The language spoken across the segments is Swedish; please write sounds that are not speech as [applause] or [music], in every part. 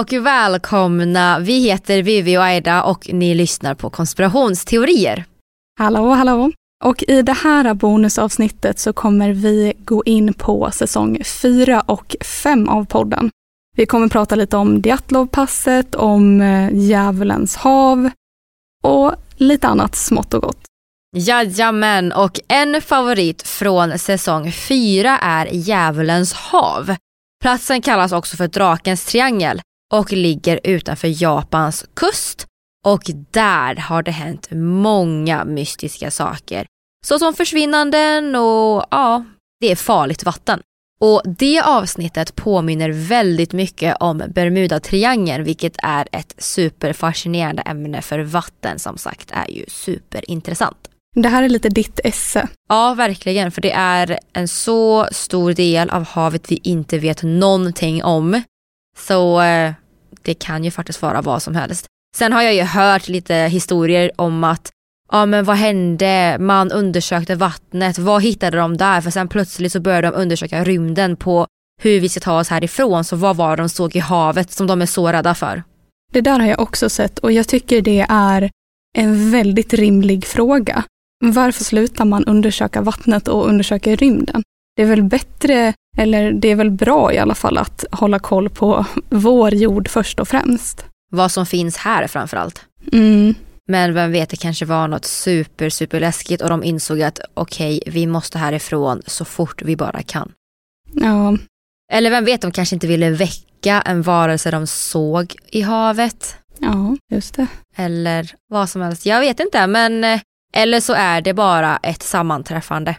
och välkomna. Vi heter Vivi och Aida och ni lyssnar på konspirationsteorier. Hallå, hallå. Och i det här bonusavsnittet så kommer vi gå in på säsong 4 och 5 av podden. Vi kommer prata lite om Diatlovpasset, om eh, Djävulens hav och lite annat smått och gott. Jajamän, och en favorit från säsong 4 är Djävulens hav. Platsen kallas också för Drakens triangel och ligger utanför Japans kust och där har det hänt många mystiska saker. Såsom försvinnanden och ja, det är farligt vatten. Och det avsnittet påminner väldigt mycket om Bermuda-triangeln vilket är ett superfascinerande ämne för vatten som sagt är ju superintressant. Det här är lite ditt esse. Ja, verkligen. För det är en så stor del av havet vi inte vet någonting om. Så eh, det kan ju faktiskt vara vad som helst. Sen har jag ju hört lite historier om att ja men vad hände, man undersökte vattnet, vad hittade de där? För sen plötsligt så började de undersöka rymden på hur vi ska ta oss härifrån. Så vad var det de såg i havet som de är så rädda för? Det där har jag också sett och jag tycker det är en väldigt rimlig fråga. Varför slutar man undersöka vattnet och undersöka rymden? Det är väl bättre, eller det är väl bra i alla fall, att hålla koll på vår jord först och främst. Vad som finns här framförallt. Mm. Men vem vet, det kanske var något super, super läskigt och de insåg att okej, okay, vi måste härifrån så fort vi bara kan. Ja. Eller vem vet, de kanske inte ville väcka en varelse de såg i havet. Ja, just det. Eller vad som helst. Jag vet inte, men eh, eller så är det bara ett sammanträffande.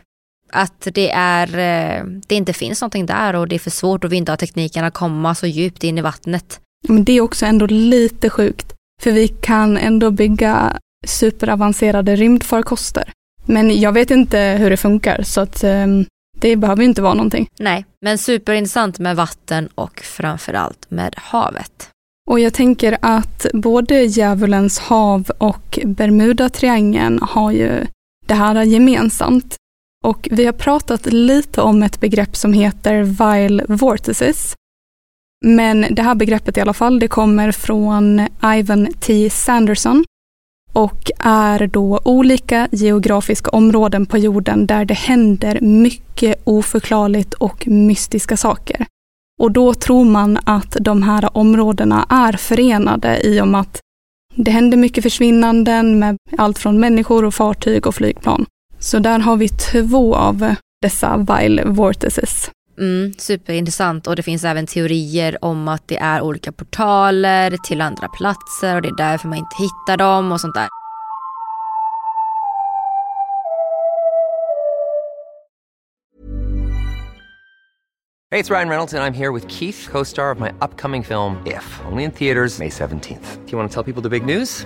Att det, är, eh, det inte finns någonting där och det är för svårt och vi inte har tekniken att komma så djupt in i vattnet. Men det är också ändå lite sjukt. För vi kan ändå bygga superavancerade rymdfarkoster. Men jag vet inte hur det funkar så att um, det behöver inte vara någonting. Nej, men superintressant med vatten och framförallt med havet. Och jag tänker att både Djävulens hav och Bermuda-triangeln har ju det här gemensamt. Och vi har pratat lite om ett begrepp som heter vile vortices. Men det här begreppet i alla fall, det kommer från Ivan T. Sanderson och är då olika geografiska områden på jorden där det händer mycket oförklarligt och mystiska saker. Och då tror man att de här områdena är förenade i och med att det händer mycket försvinnanden med allt från människor och fartyg och flygplan. Så där har vi två av dessa vile vortices. Mm, superintressant och det finns även teorier om att det är olika portaler till andra platser och det är därför man inte hittar dem och sånt där. Hej, det är Ryan Reynolds och jag är här med Keith, co-star of my upcoming film If, only in theaters May 17th. Do you want to tell people the big news?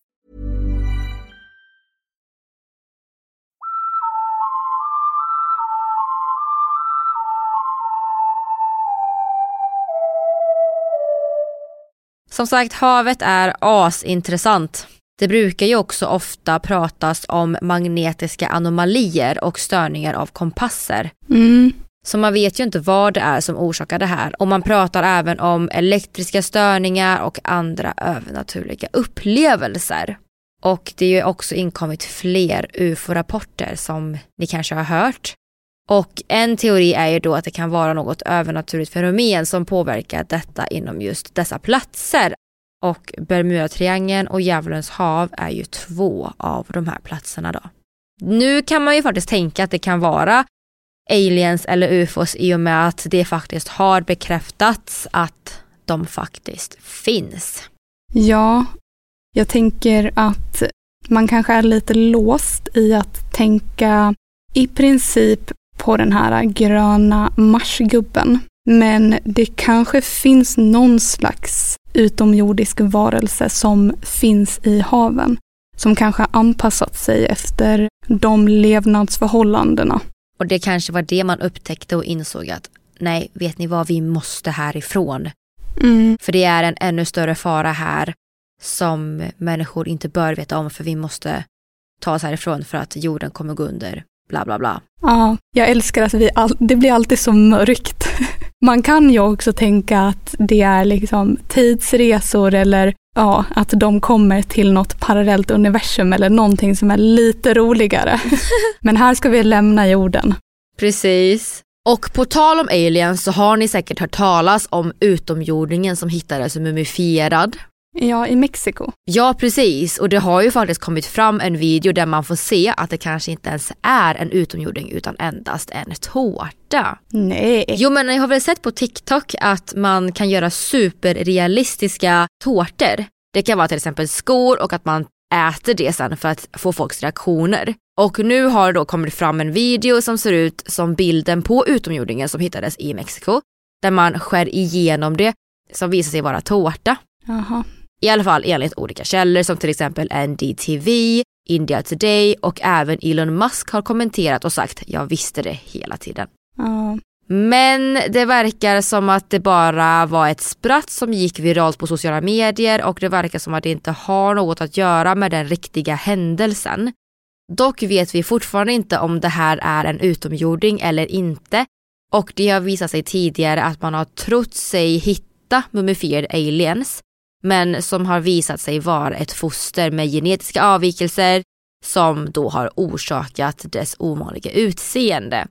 Som sagt, havet är asintressant. Det brukar ju också ofta pratas om magnetiska anomalier och störningar av kompasser. Mm. Så man vet ju inte vad det är som orsakar det här. Och man pratar även om elektriska störningar och andra övernaturliga upplevelser. Och det är ju också inkommit fler ufo-rapporter som ni kanske har hört. Och en teori är ju då att det kan vara något övernaturligt fenomen som påverkar detta inom just dessa platser. Och Bermudatriangeln och Djävulens hav är ju två av de här platserna då. Nu kan man ju faktiskt tänka att det kan vara aliens eller ufos i och med att det faktiskt har bekräftats att de faktiskt finns. Ja, jag tänker att man kanske är lite låst i att tänka i princip på den här gröna marsgubben. Men det kanske finns någon slags utomjordisk varelse som finns i haven. Som kanske har anpassat sig efter de levnadsförhållandena. Och det kanske var det man upptäckte och insåg att nej, vet ni vad, vi måste härifrån. Mm. För det är en ännu större fara här som människor inte bör veta om för vi måste ta oss härifrån för att jorden kommer gå under. Bla bla bla. Ja, jag älskar att vi all, det blir alltid så mörkt. [laughs] Man kan ju också tänka att det är liksom tidsresor eller ja, att de kommer till något parallellt universum eller någonting som är lite roligare. [laughs] Men här ska vi lämna jorden. Precis. Och på tal om aliens så har ni säkert hört talas om utomjordingen som hittades mumifierad. Ja, i Mexiko. Ja precis och det har ju faktiskt kommit fram en video där man får se att det kanske inte ens är en utomjording utan endast en tårta. Nej. Jo men ni har väl sett på TikTok att man kan göra superrealistiska tårtor. Det kan vara till exempel skor och att man äter det sen för att få folks reaktioner. Och nu har det då kommit fram en video som ser ut som bilden på utomjordingen som hittades i Mexiko. Där man skär igenom det som visar sig vara tårta. Jaha. I alla fall enligt olika källor som till exempel NDTV, India Today och även Elon Musk har kommenterat och sagt jag visste det hela tiden. Ja. Men det verkar som att det bara var ett spratt som gick viralt på sociala medier och det verkar som att det inte har något att göra med den riktiga händelsen. Dock vet vi fortfarande inte om det här är en utomjording eller inte och det har visat sig tidigare att man har trott sig hitta mumifierade aliens men som har visat sig vara ett foster med genetiska avvikelser som då har orsakat dess ovanliga utseende.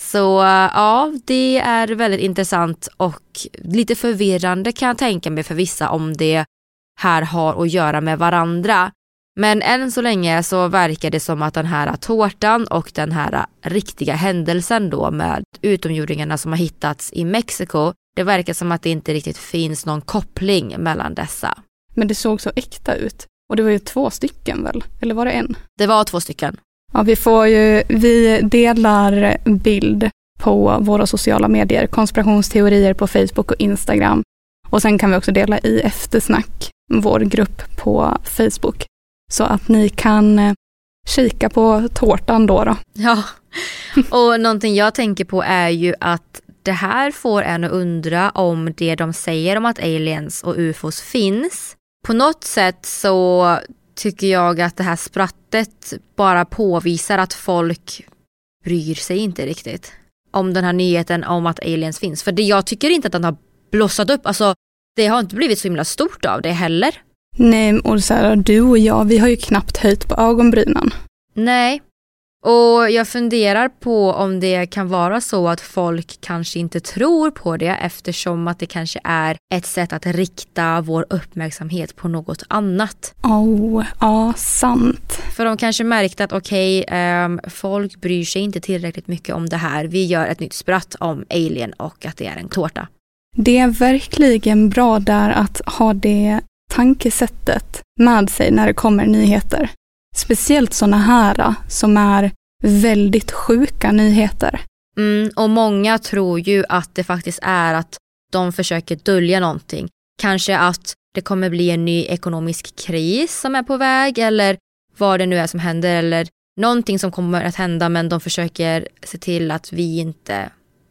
Så eh, ja, det är väldigt intressant och lite förvirrande kan jag tänka mig för vissa om det här har att göra med varandra. Men än så länge så verkar det som att den här tårtan och den här riktiga händelsen då med utomjordingarna som har hittats i Mexiko, det verkar som att det inte riktigt finns någon koppling mellan dessa. Men det såg så äkta ut. Och det var ju två stycken väl? Eller var det en? Det var två stycken. Ja, vi får ju, vi delar bild på våra sociala medier, konspirationsteorier på Facebook och Instagram. Och sen kan vi också dela i eftersnack, vår grupp på Facebook. Så att ni kan eh, kika på tårtan då. då. Ja, och någonting jag tänker på är ju att det här får en att undra om det de säger om att aliens och ufos finns. På något sätt så tycker jag att det här sprattet bara påvisar att folk bryr sig inte riktigt om den här nyheten om att aliens finns. För det, jag tycker inte att den har blossat upp, alltså det har inte blivit så himla stort av det heller. Nej, och så här, du och jag, vi har ju knappt höjt på ögonbrynen. Nej, och jag funderar på om det kan vara så att folk kanske inte tror på det eftersom att det kanske är ett sätt att rikta vår uppmärksamhet på något annat. Oh, ja, sant. För de kanske märkte att okej, okay, um, folk bryr sig inte tillräckligt mycket om det här. Vi gör ett nytt spratt om alien och att det är en tårta. Det är verkligen bra där att ha det tankesättet med sig när det kommer nyheter. Speciellt sådana här som är väldigt sjuka nyheter. Mm, och många tror ju att det faktiskt är att de försöker dölja någonting. Kanske att det kommer bli en ny ekonomisk kris som är på väg eller vad det nu är som händer eller någonting som kommer att hända men de försöker se till att vi inte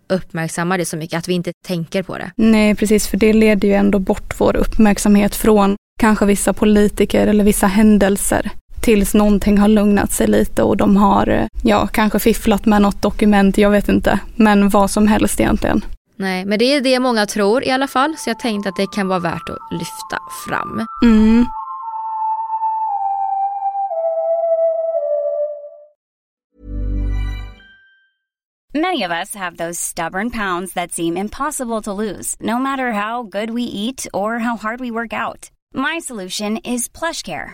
uppmärksammar det så mycket, att vi inte tänker på det. Nej, precis, för det leder ju ändå bort vår uppmärksamhet från kanske vissa politiker eller vissa händelser tills någonting har lugnat sig lite och de har, ja, kanske fifflat med något dokument, jag vet inte, men vad som helst egentligen. Nej, men det är det många tror i alla fall, så jag tänkte att det kan vara värt att lyfta fram. Mm. Many of us have those stubborn pounds that seem impossible to lose, no matter how good we eat or how hard we work out. My solution is PlushCare.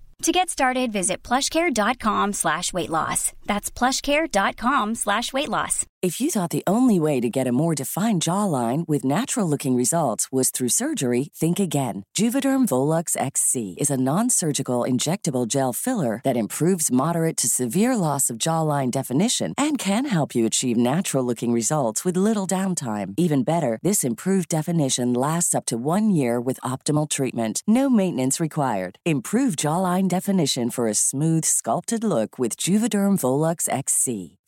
To get started, visit plushcare.com slash weight loss. That's plushcare.com slash weight loss. If you thought the only way to get a more defined jawline with natural looking results was through surgery, think again. Juvederm Volux XC is a non surgical injectable gel filler that improves moderate to severe loss of jawline definition and can help you achieve natural looking results with little downtime. Even better, this improved definition lasts up to one year with optimal treatment. No maintenance required. Improve jawline definition for a smooth, sculpted look with Juvederm Volux XC.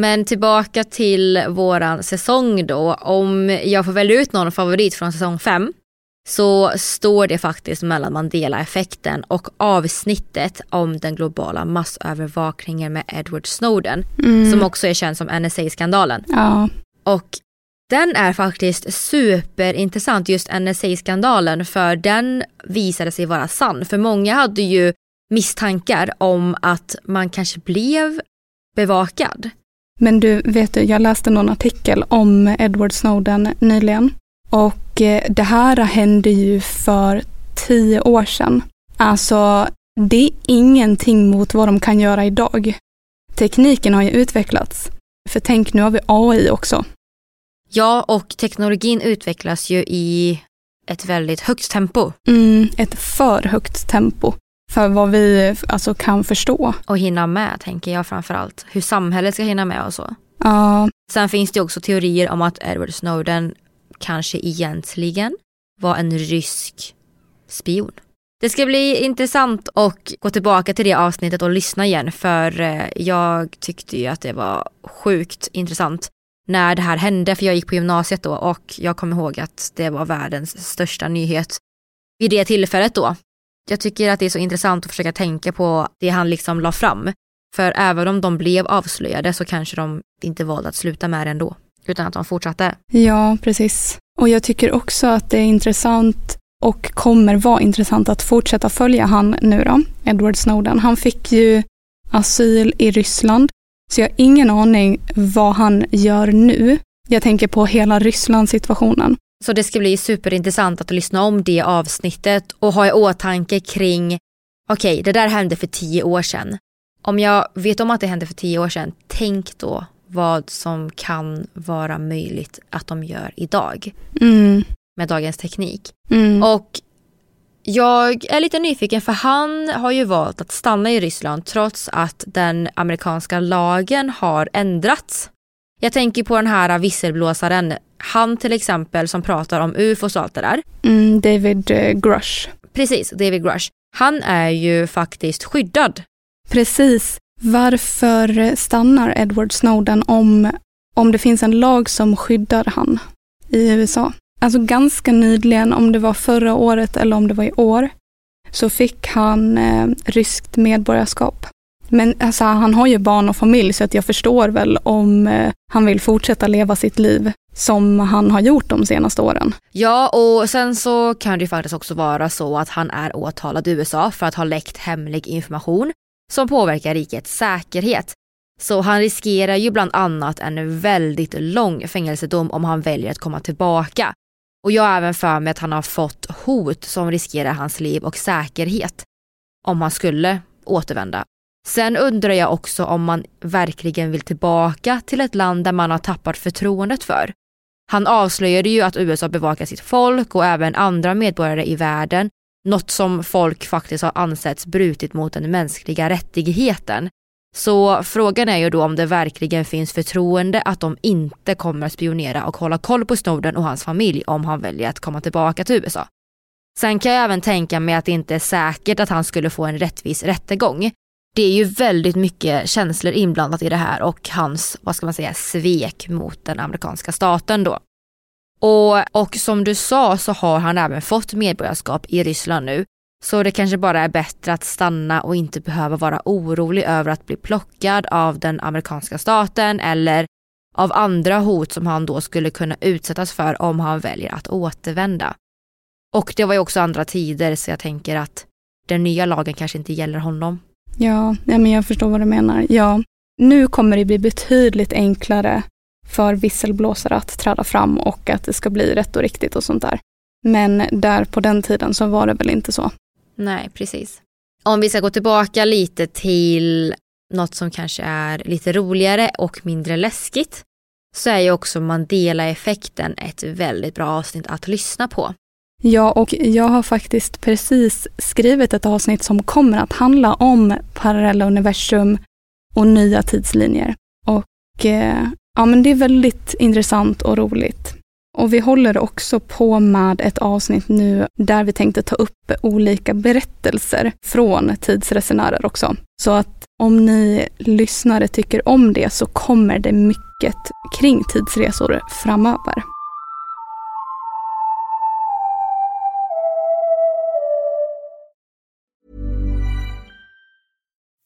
Men tillbaka till våran säsong då. Om jag får välja ut någon favorit från säsong 5 så står det faktiskt mellan Mandela-effekten och avsnittet om den globala massövervakningen med Edward Snowden som också är känd som NSA-skandalen. Ja, Och den är faktiskt superintressant just NSA-skandalen för den visade sig vara sann. För många hade ju misstankar om att man kanske blev bevakad. Men du vet du, jag läste någon artikel om Edward Snowden nyligen och eh, det här hände ju för tio år sedan. Alltså, det är ingenting mot vad de kan göra idag. Tekniken har ju utvecklats. För tänk, nu har vi AI också. Ja, och teknologin utvecklas ju i ett väldigt högt tempo Mm, ett för högt tempo för vad vi alltså, kan förstå. och hinna med tänker jag framförallt. Hur samhället ska hinna med och så. Ja, Sen finns det också teorier om att Edward Snowden kanske egentligen var en rysk spion. Det ska bli intressant att gå tillbaka till det avsnittet och lyssna igen för eh, jag tyckte ju att det var sjukt intressant när det här hände för jag gick på gymnasiet då och jag kommer ihåg att det var världens största nyhet vid det tillfället då. Jag tycker att det är så intressant att försöka tänka på det han liksom la fram. För även om de blev avslöjade så kanske de inte valde att sluta med det ändå. Utan att de fortsatte. ja, precis. Och jag tycker också att det är intressant och kommer vara intressant att fortsätta följa han nu då, Edward Snowden. Han fick ju asyl i Ryssland, så jag har ingen aning vad han gör nu. Jag tänker på hela Ryssland-situationen. Så det ska bli superintressant att lyssna om det avsnittet och ha i åtanke kring, okej det där hände för tio år sedan. Om jag vet om att det hände för tio år sedan, tänk då vad som kan vara möjligt att de gör idag Mm, med dagens teknik. mm, Och jag är lite nyfiken för han har ju valt att stanna i Ryssland trots att den amerikanska lagen har ändrats. Jag tänker på den här visselblåsaren, han till exempel som pratar om ufos och allt det där. mm, David eh, Grush. precis, David Grush. Han är ju faktiskt skyddad. Precis. Varför stannar Edward Snowden om, om det finns en lag som skyddar han i USA? Alltså ganska nyligen, om det var förra året eller om det var i år, så fick han eh, ryskt medborgarskap. Men alltså, han har ju barn och familj så att jag förstår väl om eh, han vill fortsätta leva sitt liv som han har gjort de senaste åren. Ja och sen så kan det ju faktiskt också vara så att han är åtalad i USA för att ha läckt hemlig information som påverkar rikets säkerhet. Så han riskerar ju bland annat en väldigt lång fängelsedom om han väljer att komma tillbaka. Och jag har även för mig att han har fått hot som riskerar hans liv och säkerhet om han skulle återvända. Sen undrar jag också om man verkligen vill tillbaka till ett land där man har tappat förtroendet för. Han avslöjade ju att USA bevakar sitt folk och även andra medborgare i världen, något som folk faktiskt har ansetts brutit mot den mänskliga rättigheten. Så frågan är ju då om det verkligen finns förtroende att de inte kommer att spionera och hålla koll på Snowden och hans familj om han väljer att komma tillbaka till USA. Sen kan jag även tänka mig att det inte är säkert att han skulle få en rättvis rättegång. Det är ju väldigt mycket känslor inblandat i det här och hans, vad ska man säga, svek mot den amerikanska staten då. Och, och som du sa så har han även fått medborgarskap i Ryssland nu. Så det kanske bara är bättre att stanna och inte behöva vara orolig över att bli plockad av den amerikanska staten eller av andra hot som han då skulle kunna utsättas för om han väljer att återvända. Och det var ju också andra tider så jag tänker att den nya lagen kanske inte gäller honom. Ja, ja men jag förstår vad du menar. Ja, nu kommer det bli betydligt enklare för visselblåsare att träda fram och att det ska bli rätt och riktigt och sånt där. Men där på den tiden så var det väl inte så. Nej, precis. Om vi ska gå tillbaka lite till något som kanske är lite roligare och mindre läskigt så är ju också Mandela-effekten ett väldigt bra avsnitt att lyssna på. Ja, och jag har faktiskt precis skrivit ett avsnitt som kommer att handla om parallella universum och nya tidslinjer. Och eh, ja, men det är väldigt intressant och roligt. Och vi håller också på med ett avsnitt nu där vi tänkte ta upp olika berättelser från tidsresenärer också. Så att om ni lyssnare tycker om det så kommer det mycket kring tidsresor framöver.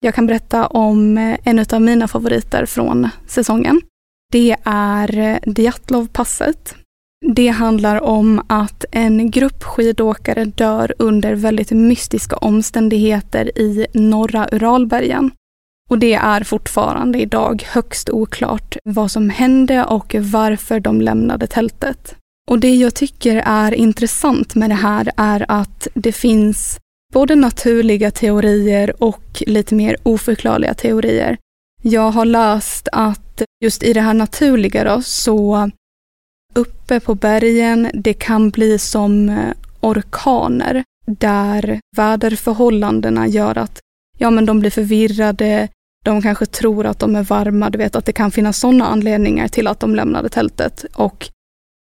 jag kan berätta om eh, en av mina favoriter från säsongen. Det är eh, Diatlovpasset. Det handlar om att en grupp skidåkare dör under väldigt mystiska omständigheter i norra Uralbergen. Och det är fortfarande idag högst oklart vad som hände och varför de lämnade tältet. Och det jag tycker är intressant med det här är att det finns både naturliga teorier och lite mer oförklarliga teorier. Jag har läst att just i det här naturliga då, så uppe på bergen, det kan bli som eh, orkaner där väderförhållandena gör att ja, men de blir förvirrade, de kanske tror att de är varma, du vet att det kan finnas sådana anledningar till att de lämnade tältet och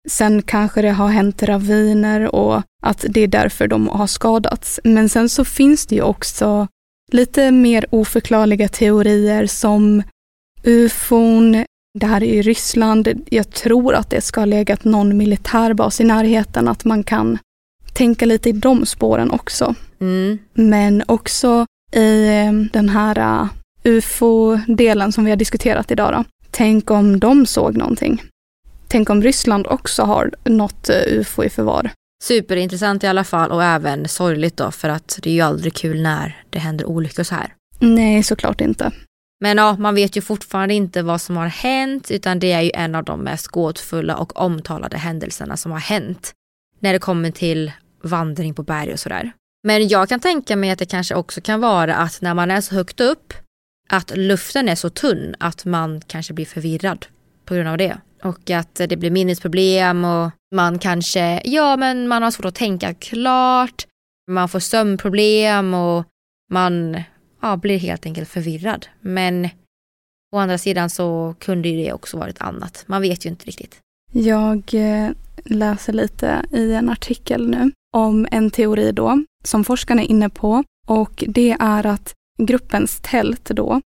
Sen kanske det har hänt raviner och att det är därför de har skadats. Men sen så finns det ju också lite mer oförklarliga teorier som ufon, det här är i Ryssland, jag tror att det ska ha legat någon militärbas i närheten, att man kan tänka lite i de spåren också. Mm. Men också i eh, den här uh, ufo-delen som vi har diskuterat idag då. Tänk om de såg någonting. Tänk om Ryssland också har något uh, ufo i förvar. Superintressant i alla fall och även sorgligt då för att det är ju aldrig kul när det händer olyckor så här. Nej, såklart inte. Men ja, man vet ju fortfarande inte vad som har hänt utan det är ju en av de mest gåtfulla och omtalade händelserna som har hänt när det kommer till vandring på berg och sådär. Men jag kan tänka mig att det kanske också kan vara att när man är så högt upp att luften är så tunn att man kanske blir förvirrad på grund av det. Och att det blir minnesproblem och man kanske, ja men man har svårt att tänka klart, man får sömnproblem och man ja, blir helt enkelt förvirrad. Men å andra sidan så kunde det också varit annat. Man vet ju inte riktigt. Jag eh, läser lite i en artikel nu om en teori då som forskarna är inne på och det är att gruppens tält då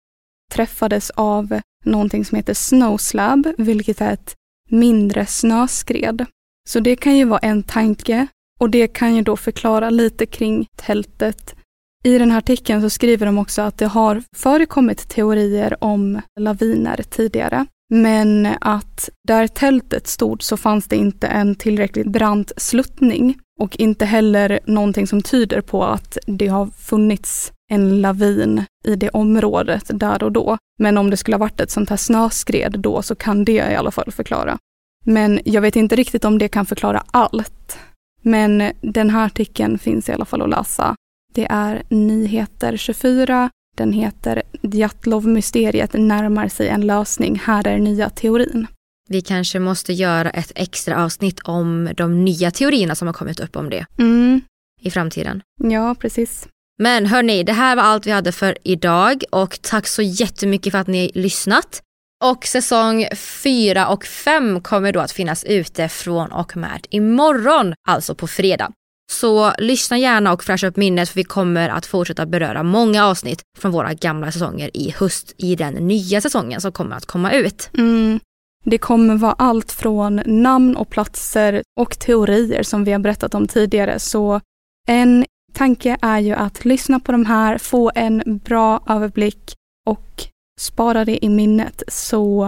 träffades av någonting som heter snow slab, vilket är ett mindre snöskred. Så det kan ju vara en tanke och det kan ju då förklara lite kring tältet. I den här artikeln så skriver de också att det har förekommit teorier om laviner tidigare, men att där tältet stod så fanns det inte en tillräckligt brant sluttning och inte heller någonting som tyder på att det har funnits en lavin i det området där och då. Men om det skulle ha varit ett sånt här snöskred då så kan det i alla fall förklara. Men jag vet inte riktigt om det kan förklara allt. Men den här artikeln finns i alla fall att läsa. Det är Nyheter 24. Den heter Djatlov-mysteriet närmar sig en lösning. Här är nya teorin. Vi kanske måste göra ett extra avsnitt om de nya teorierna som har kommit upp om det Mm, i framtiden. ja, precis. Men hörni, det här var allt vi hade för idag och tack så jättemycket för att ni lyssnat. Och säsong 4 och 5 kommer då att finnas ute från och med imorgon, alltså på fredag. Så lyssna gärna och fräscha upp minnet för vi kommer att fortsätta beröra många avsnitt från våra gamla säsonger i höst i den nya säsongen som kommer att komma ut. Mm. Det kommer vara allt från namn och platser och teorier som vi har berättat om tidigare. Så en tanke är ju att lyssna på de här, få en bra överblick och spara det i minnet så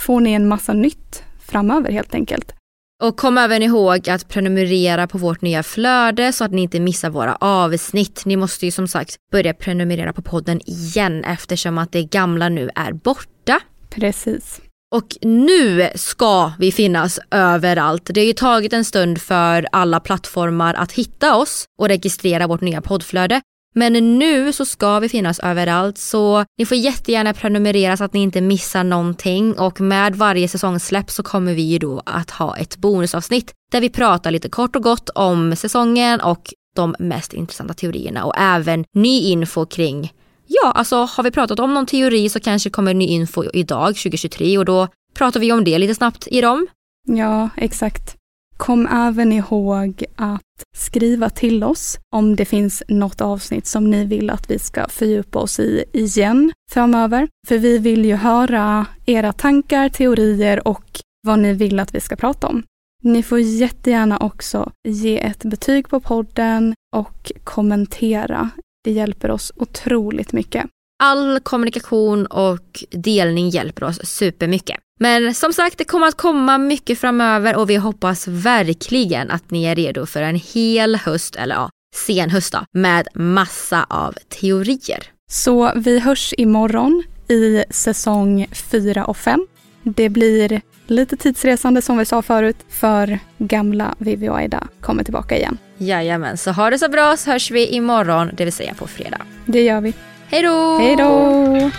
får ni en massa nytt framöver helt enkelt. Och kom även ihåg att prenumerera på vårt nya flöde så att ni inte missar våra avsnitt. Ni måste ju som sagt börja prenumerera på podden igen eftersom att det gamla nu är borta. Precis. Och nu ska vi finnas överallt. Det har ju tagit en stund för alla plattformar att hitta oss och registrera vårt nya poddflöde. Men nu så ska vi finnas överallt så ni får jättegärna prenumerera så att ni inte missar någonting och med varje säsongsläpp så kommer vi ju då att ha ett bonusavsnitt där vi pratar lite kort och gott om säsongen och de mest intressanta teorierna och även ny info kring Ja, alltså har vi pratat om någon teori så kanske kommer ny info idag 2023 och då pratar vi om det lite snabbt i dem. Ja, exakt. Kom även ihåg att skriva till oss om det finns något avsnitt som ni vill att vi ska fördjupa oss i igen framöver. För vi vill ju höra era tankar, teorier och vad ni vill att vi ska prata om. Ni får jättegärna också ge ett betyg på podden och kommentera. Det hjälper oss otroligt mycket. All kommunikation och delning hjälper oss supermycket. Men som sagt, det kommer att komma mycket framöver och vi hoppas verkligen att ni är redo för en hel höst, eller ja, sen höst då, med massa av teorier. Så vi hörs imorgon i säsong 4 och 5. Det blir lite tidsresande som vi sa förut, för gamla Vivi och Aida kommer tillbaka igen. Jajamän, så ha det så bra så hörs vi imorgon, det vill säga på fredag. Det gör vi. Hej då! Hej då!